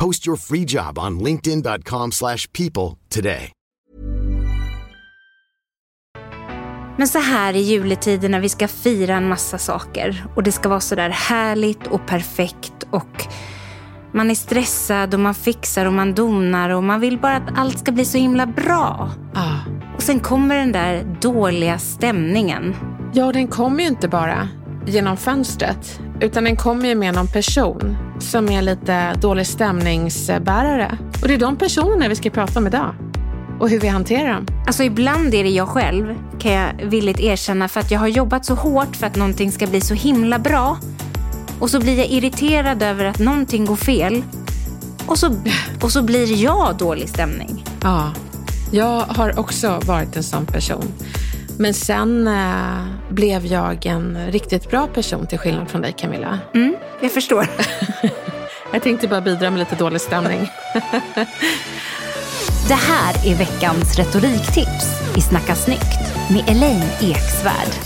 Post your free job on linkedin.com/people slash people today. Men så här i juletiden när vi ska fira en massa saker och det ska vara så där härligt och perfekt och man är stressad och man fixar och man donar och man vill bara att allt ska bli så himla bra. Ah. Och sen kommer den där dåliga stämningen. Ja, den kommer ju inte bara genom fönstret, utan den kommer ju med någon person som är lite dålig stämningsbärare. Och det är de personerna vi ska prata om idag. Och hur vi hanterar dem. Alltså ibland är det jag själv, kan jag villigt erkänna, för att jag har jobbat så hårt för att någonting ska bli så himla bra. Och så blir jag irriterad över att någonting går fel. Och så, och så blir jag dålig stämning. Ja, jag har också varit en sån person. Men sen eh, blev jag en riktigt bra person till skillnad från dig Camilla. Mm, jag förstår. Jag tänkte bara bidra med lite dålig stämning. Det här är veckans retoriktips i Snacka snyggt med Elaine Eksvärd.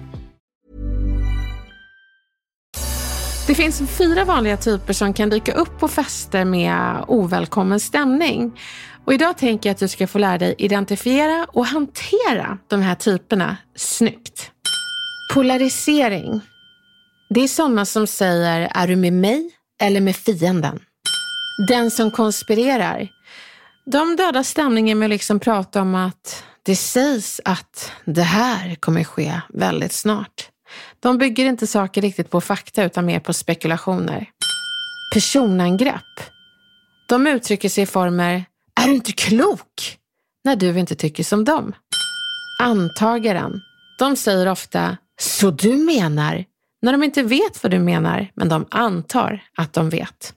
Det finns fyra vanliga typer som kan dyka upp på fester med ovälkommen stämning. Och idag tänker jag att du ska få lära dig identifiera och hantera de här typerna snyggt. Polarisering. Det är sådana som säger, är du med mig eller med fienden? Den som konspirerar. De dödar stämningen med att liksom prata om att det sägs att det här kommer ske väldigt snart. De bygger inte saker riktigt på fakta utan mer på spekulationer. Personangrepp. De uttrycker sig i former, är du inte klok? När du inte tycker som dem. Antagaren. De säger ofta, så du menar? När de inte vet vad du menar, men de antar att de vet.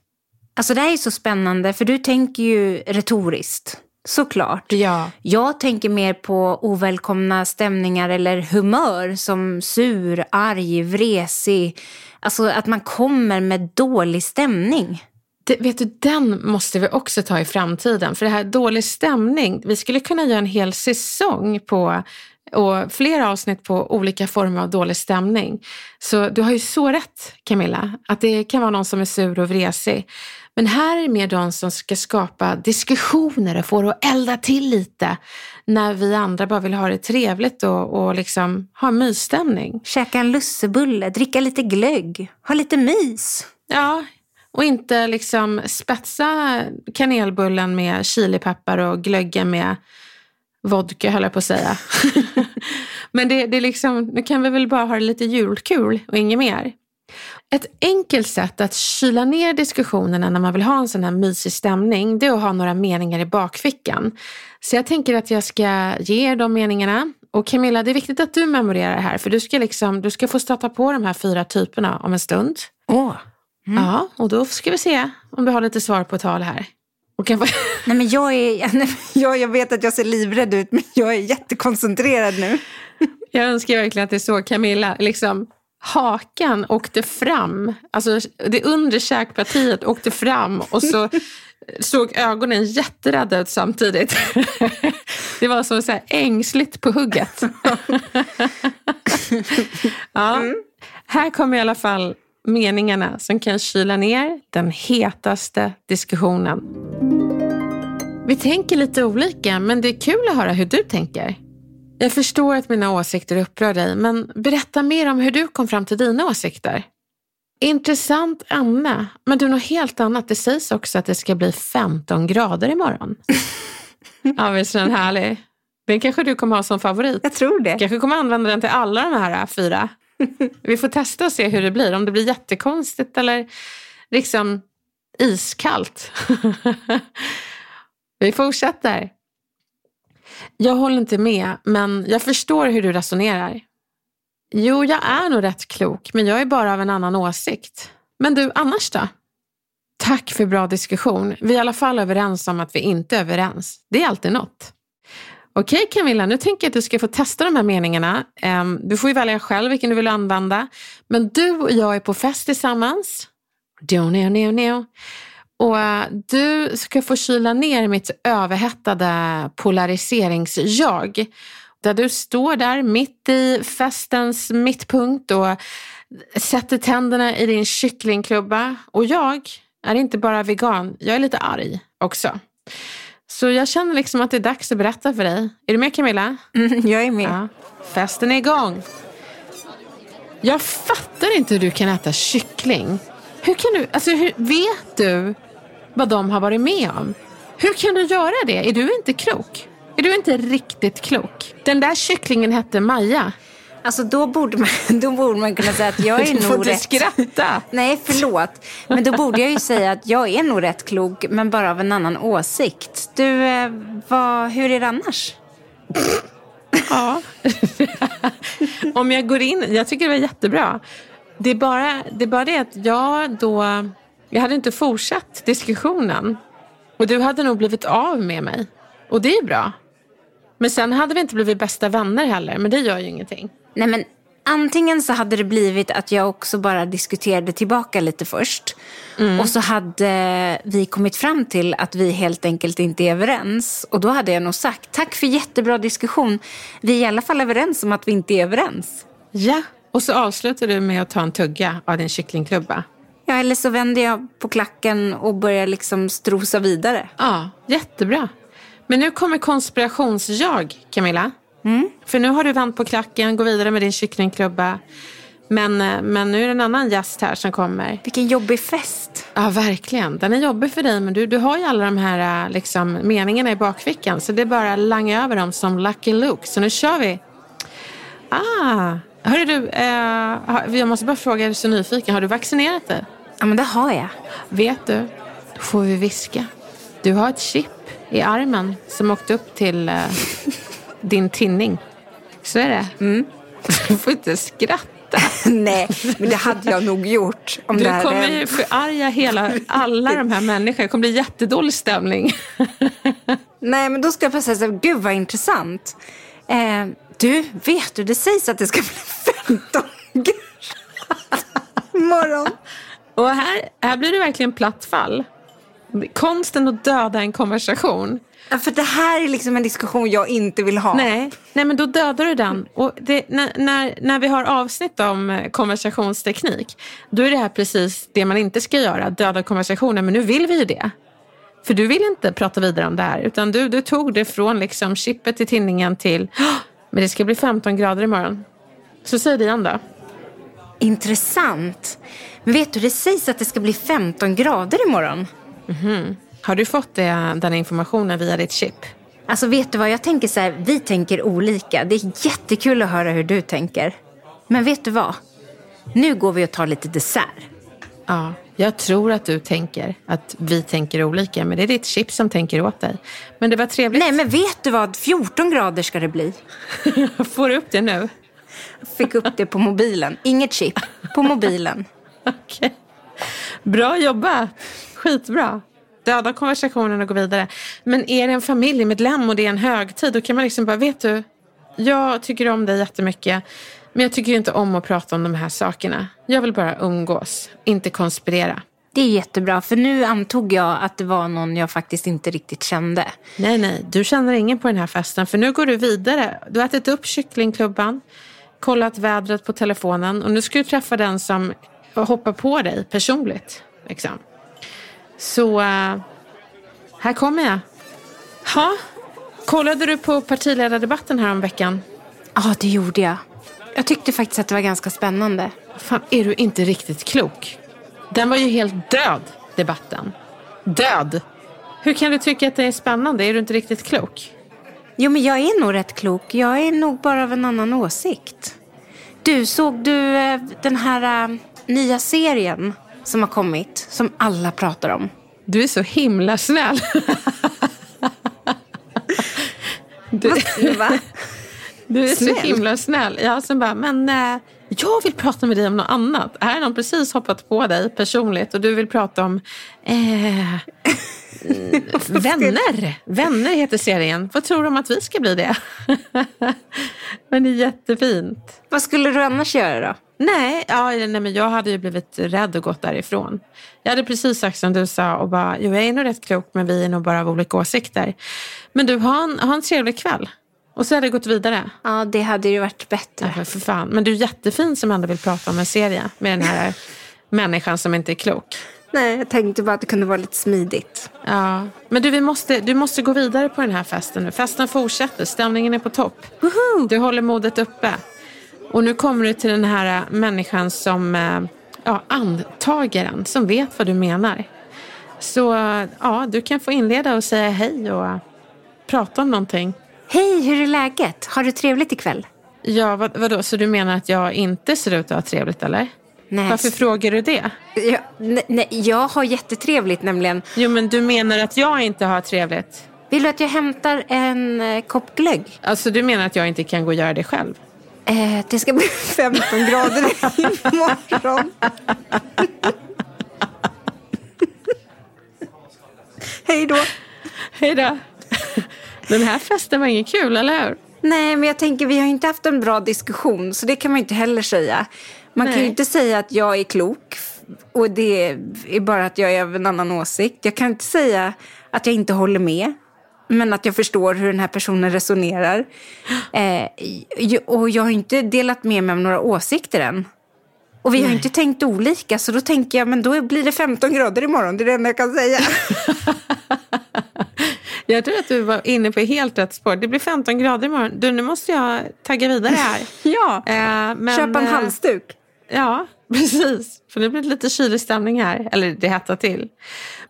Alltså det här är så spännande för du tänker ju retoriskt. Såklart. Ja. Jag tänker mer på ovälkomna stämningar eller humör som sur, arg, vresig. Alltså att man kommer med dålig stämning. Det, vet du, den måste vi också ta i framtiden. För det här dålig stämning, vi skulle kunna göra en hel säsong på och flera avsnitt på olika former av dålig stämning. Så du har ju så rätt Camilla, att det kan vara någon som är sur och vresig. Men här är det mer de som ska skapa diskussioner och få det att elda till lite när vi andra bara vill ha det trevligt och, och liksom ha mysstämning. Käka en lussebulle, dricka lite glögg, ha lite mys. Ja, och inte liksom spetsa kanelbullen med chilipeppar och glögga med vodka höll jag på att säga. Men det, det är liksom, nu kan vi väl bara ha det lite julkul och inget mer. Ett enkelt sätt att kyla ner diskussionerna när man vill ha en sån här mysig stämning, det är att ha några meningar i bakfickan. Så jag tänker att jag ska ge er de meningarna. Och Camilla, det är viktigt att du memorerar det här, för du ska, liksom, du ska få stöta på de här fyra typerna om en stund. Åh. Mm. Ja, och då ska vi se om du har lite svar på tal här. Och kan... nej, men jag, är, jag, jag vet att jag ser livrädd ut, men jag är jättekoncentrerad nu. jag önskar verkligen att det så Camilla, liksom hakan åkte fram, alltså det undre käkpartiet åkte fram och så såg ögonen jätterädda ut samtidigt. Det var som så här ängsligt på hugget. Ja, här kommer i alla fall meningarna som kan kyla ner den hetaste diskussionen. Vi tänker lite olika, men det är kul att höra hur du tänker. Jag förstår att mina åsikter upprör dig, men berätta mer om hur du kom fram till dina åsikter. Intressant ämne, men du, något helt annat. Det sägs också att det ska bli 15 grader imorgon. ja, visst är den härlig? Den kanske du kommer ha som favorit. Jag tror det. kanske kommer använda den till alla de här fyra. Vi får testa och se hur det blir. Om det blir jättekonstigt eller liksom iskallt. Vi fortsätter. Jag håller inte med, men jag förstår hur du resonerar. Jo, jag är nog rätt klok, men jag är bara av en annan åsikt. Men du, annars då? Tack för bra diskussion. Vi är i alla fall överens om att vi inte är överens. Det är alltid något. Okej Camilla, nu tänker jag att du ska få testa de här meningarna. Ehm, du får ju välja själv vilken du vill använda. Men du och jag är på fest tillsammans. Och eh, du ska få kyla ner mitt överhettade polariseringsjag. Där du står där mitt i festens mittpunkt och sätter tänderna i din kycklingklubba. Och jag är inte bara vegan, jag är lite arg också. Så jag känner liksom att det är dags att berätta för dig. Är du med Camilla? Mm, jag är med. Ja. Festen är igång. Jag fattar inte hur du kan äta kyckling. Hur kan du, alltså hur, vet du vad de har varit med om? Hur kan du göra det? Är du inte klok? Är du inte riktigt klok? Den där kycklingen hette Maja. Alltså då borde, man, då borde man kunna säga att jag är du får nog inte rätt... skratta. Nej, förlåt. Men då borde jag ju säga att jag är nog rätt klok, men bara av en annan åsikt. Du, eh, vad, hur är det annars? Ja. Om jag går in, jag tycker det var jättebra. Det är bara det, är bara det att jag då, jag hade inte fortsatt diskussionen. Och du hade nog blivit av med mig. Och det är bra. Men sen hade vi inte blivit bästa vänner heller, men det gör ju ingenting. Nej, men antingen så hade det blivit att jag också bara diskuterade tillbaka lite först. Mm. Och så hade vi kommit fram till att vi helt enkelt inte är överens. Och då hade jag nog sagt, tack för jättebra diskussion. Vi är i alla fall överens om att vi inte är överens. Ja, och så avslutar du med att ta en tugga av din kycklingklubba. Ja, eller så vänder jag på klacken och börjar liksom strosa vidare. Ja, jättebra. Men nu kommer konspirationsjag, Camilla. Mm. För nu har du vänt på klacken, går vidare med din kycklingklubba. Men, eh, men nu är det en annan gäst här som kommer. Vilken jobbig fest. Ja, verkligen. Den är jobbig för dig, men du, du har ju alla de här eh, liksom, meningarna i bakfickan. Så det är bara att langa över dem som Lucky Luke. Så nu kör vi. Ah, hörru du, eh, jag måste bara fråga, jag är så nyfiken. Har du vaccinerat dig? Ja, men det har jag. Vet du, då får vi viska. Du har ett chip i armen som åkte upp till eh, din tinning. Så är det. Mm. Du får inte skratta. Nej, men det hade jag nog gjort. Om du det kommer ju förarga hela, alla de här människorna. Det kommer bli jättedålig stämning. Nej, men då ska jag bara säga så här, gud vad intressant. Eh, du, vet du, det sägs att det ska bli 15 grader imorgon. Och här, här blir det verkligen platt fall. Konsten att döda en konversation. Ja, för det här är liksom en diskussion jag inte vill ha. Nej, nej men då dödar du den. Och det, när, när, när vi har avsnitt om eh, konversationsteknik, då är det här precis det man inte ska göra, döda konversationer. Men nu vill vi ju det. För du vill inte prata vidare om det här, utan du, du tog det från liksom chippet i tinningen till, men det ska bli 15 grader imorgon. Så säg det igen då. Intressant. Men vet du, det sägs att det ska bli 15 grader imorgon. Mm-hmm. Har du fått det, den informationen via ditt chip? Alltså vet du vad, jag tänker så här, vi tänker olika. Det är jättekul att höra hur du tänker. Men vet du vad? Nu går vi och tar lite dessert. Ja, jag tror att du tänker att vi tänker olika, men det är ditt chip som tänker åt dig. Men det var trevligt. Nej, men vet du vad? 14 grader ska det bli. Får du upp det nu? Fick upp det på mobilen. Inget chip, på mobilen. Okej. Bra jobbat. Skitbra. Döda konversationen och gå vidare. Men är det en familjemedlem och det är en högtid, då kan man liksom bara, vet du, jag tycker om dig jättemycket. Men jag tycker inte om att prata om de här sakerna. Jag vill bara umgås, inte konspirera. Det är jättebra, för nu antog jag att det var någon jag faktiskt inte riktigt kände. Nej, nej, du känner ingen på den här festen för nu går du vidare. Du har ätit upp kycklingklubban, kollat vädret på telefonen och nu ska du träffa den som hoppar på dig personligt. Liksom. Så uh, här kommer jag. Ha? Kollade du på partiledardebatten här om veckan? Ja, det gjorde jag. Jag tyckte faktiskt att det var ganska spännande. Fan, är du inte riktigt klok? Den var ju helt död, debatten. Död! Hur kan du tycka att det är spännande? Är du inte riktigt klok? Jo, men jag är nog rätt klok. Jag är nog bara av en annan åsikt. Du, såg du eh, den här eh, nya serien som har kommit? Som alla pratar om. Du är så himla snäll. du, Va? du är Snäll? så himla snäll. Ja, sen bara, men eh, jag vill prata med dig om något annat. Här har någon precis hoppat på dig personligt och du vill prata om eh, vänner. Vänner heter serien. Vad tror du om att vi ska bli det? men det är jättefint. Vad skulle du annars göra då? Nej, ja, nej, men jag hade ju blivit rädd och gått därifrån. Jag hade precis sagt som du sa och bara, jo, jag är nog rätt klok men vi är nog bara av olika åsikter. Men du, ha en, ha en trevlig kväll. Och så hade jag gått vidare. Ja, det hade ju varit bättre. Ja, för fan. Men du är jättefin som ändå vill prata om en serie med den här människan som inte är klok. Nej, jag tänkte bara att det kunde vara lite smidigt. Ja, men du, vi måste, du måste gå vidare på den här festen nu. Festen fortsätter, stämningen är på topp. Du håller modet uppe. Och nu kommer du till den här människan som, eh, ja, antagaren, som vet vad du menar. Så ja, du kan få inleda och säga hej och eh, prata om någonting. Hej, hur är läget? Har du trevligt ikväll? Ja, vad, vadå, så du menar att jag inte ser ut att ha trevligt eller? Nej. Varför frågar du det? Ja, nej, nej, jag har jättetrevligt nämligen. Jo, men du menar att jag inte har trevligt? Vill du att jag hämtar en eh, kopp glögg? Alltså du menar att jag inte kan gå och göra det själv? Eh, det ska bli 15 grader imorgon. Hej då. Hej då. Den här festen var inget kul, eller hur? Nej, men jag tänker vi har inte haft en bra diskussion så det kan man inte heller säga. Man kan Nej. ju inte säga att jag är klok och det är bara att jag är av en annan åsikt. Jag kan inte säga att jag inte håller med men att jag förstår hur den här personen resonerar. Eh, och jag har inte delat med mig av några åsikter än. Och vi har inte tänkt olika så då tänker jag men då blir det 15 grader imorgon. Det är det enda jag kan säga. Jag tror att du var inne på helt rätt spår. Det blir 15 grader imorgon. Du, nu måste jag tagga vidare här. ja, Eh, men, köpa en eh, halsduk. Ja, precis. För det blir lite kylig stämning här. Eller det hettar till.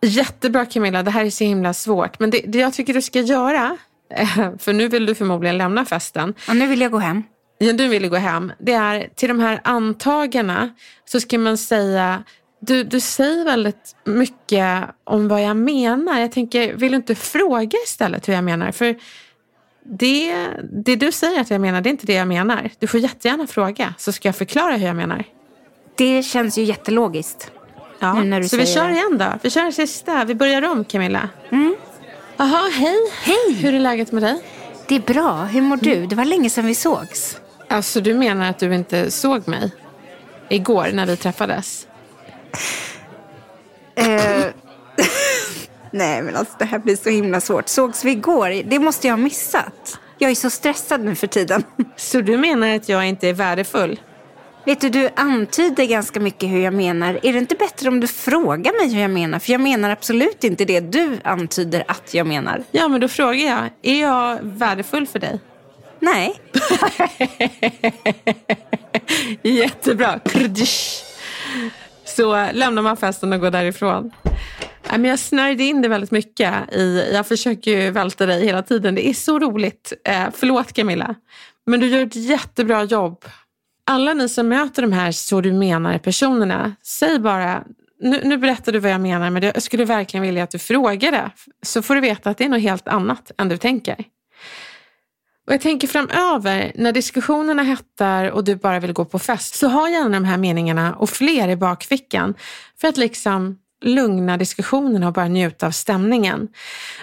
Jättebra Camilla, det här är så himla svårt. Men det, det jag tycker du ska göra, för nu vill du förmodligen lämna festen. Ja, nu vill jag gå hem. Ja, du ville gå hem. Det är till de här antagarna så ska man säga du, du säger väldigt mycket om vad jag menar. Jag tänker, vill du inte fråga istället hur jag menar? För det, det du säger att jag menar, det är inte det jag menar. Du får jättegärna fråga så ska jag förklara hur jag menar. Det känns ju jättelogiskt. Ja, Nu när du så vi säger kör det. igen då. Vi kör en sista. Vi börjar om Camilla. Jaha, hej. Hej. Hur är läget med dig? Det är bra. Hur mår du? Det var länge sedan vi sågs. Alltså du menar att du inte såg mig igår när vi träffades? Eh, Nej, men alltså det här blir så himla svårt. Sågs vi igår? Det måste jag ha missat. Jag är så stressad nu för tiden. Så du menar att jag inte är värdefull? Vet du, du antyder ganska mycket hur jag menar. Är det inte bättre om du frågar mig hur jag menar? För jag menar absolut inte det du antyder att jag menar. Ja, men då frågar jag. Är jag värdefull för dig? Nej. Jättebra. Så lämnar man festen och går därifrån. Men jag snärjde in det väldigt mycket. I, jag försöker ju välta dig hela tiden. Det är så roligt. Eh, förlåt Camilla. Men du gör ett jättebra jobb alla ni som möter de här så du menar personerna, säg bara nu, nu berättar du vad jag menar men jag skulle verkligen vilja att du frågade så får du veta att det är något helt annat än du tänker. Och jag tänker framöver, när diskussionerna hettar och du bara vill gå på fest, så ha gärna de här meningarna och fler i bakfickan för att liksom lugna diskussionerna och bara njuta av stämningen.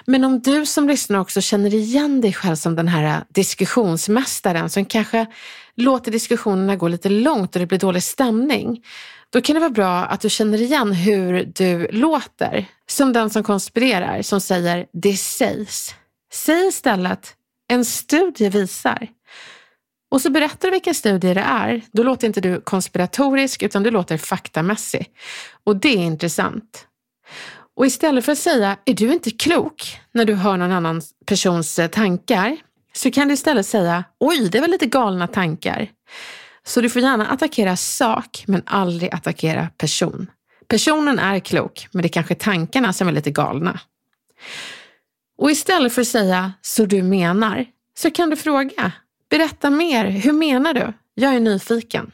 Men om du som lyssnar också känner igen dig själv som den här diskussionsmästaren som kanske låter diskussionerna gå lite långt och det blir dålig stämning, då kan det vara bra att du känner igen hur du låter. Som den som konspirerar, som säger det sägs. Säg istället en studie visar. Och så berättar du vilka studier det är. Då låter inte du konspiratorisk utan du låter faktamässig. Och det är intressant. Och istället för att säga, är du inte klok när du hör någon annan persons eh, tankar? Så kan du istället säga, oj, det var lite galna tankar. Så du får gärna attackera sak, men aldrig attackera person. Personen är klok, men det är kanske tankarna som är lite galna. Och istället för att säga så du menar, så kan du fråga. Berätta mer, hur menar du? Jag är nyfiken.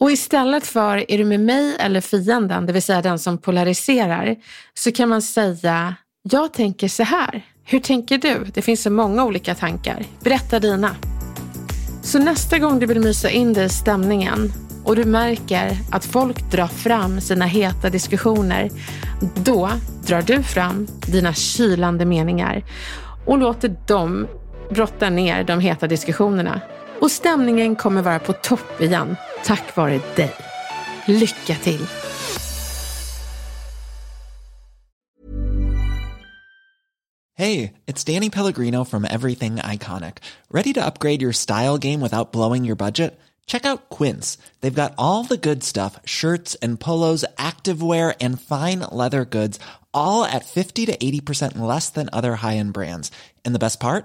Och istället för är du med mig eller fienden, det vill säga den som polariserar, så kan man säga jag tänker så här. Hur tänker du? Det finns så många olika tankar. Berätta dina. Så nästa gång du vill mysa in dig i stämningen och du märker att folk drar fram sina heta diskussioner, då drar du fram dina kylande meningar och låter dem brotta ner de heta diskussionerna. Och stämningen kommer vara på topp igen, tack vare dig. Lycka till! Hej, det är Danny Pellegrino from Everything Iconic. Ready to upgrade your style game without blowing your budget? Check out Quince. They've got all the good stuff, shirts and polos, activewear and fine leather goods, all at 50 to 80% less than other high-end brands. And the best part?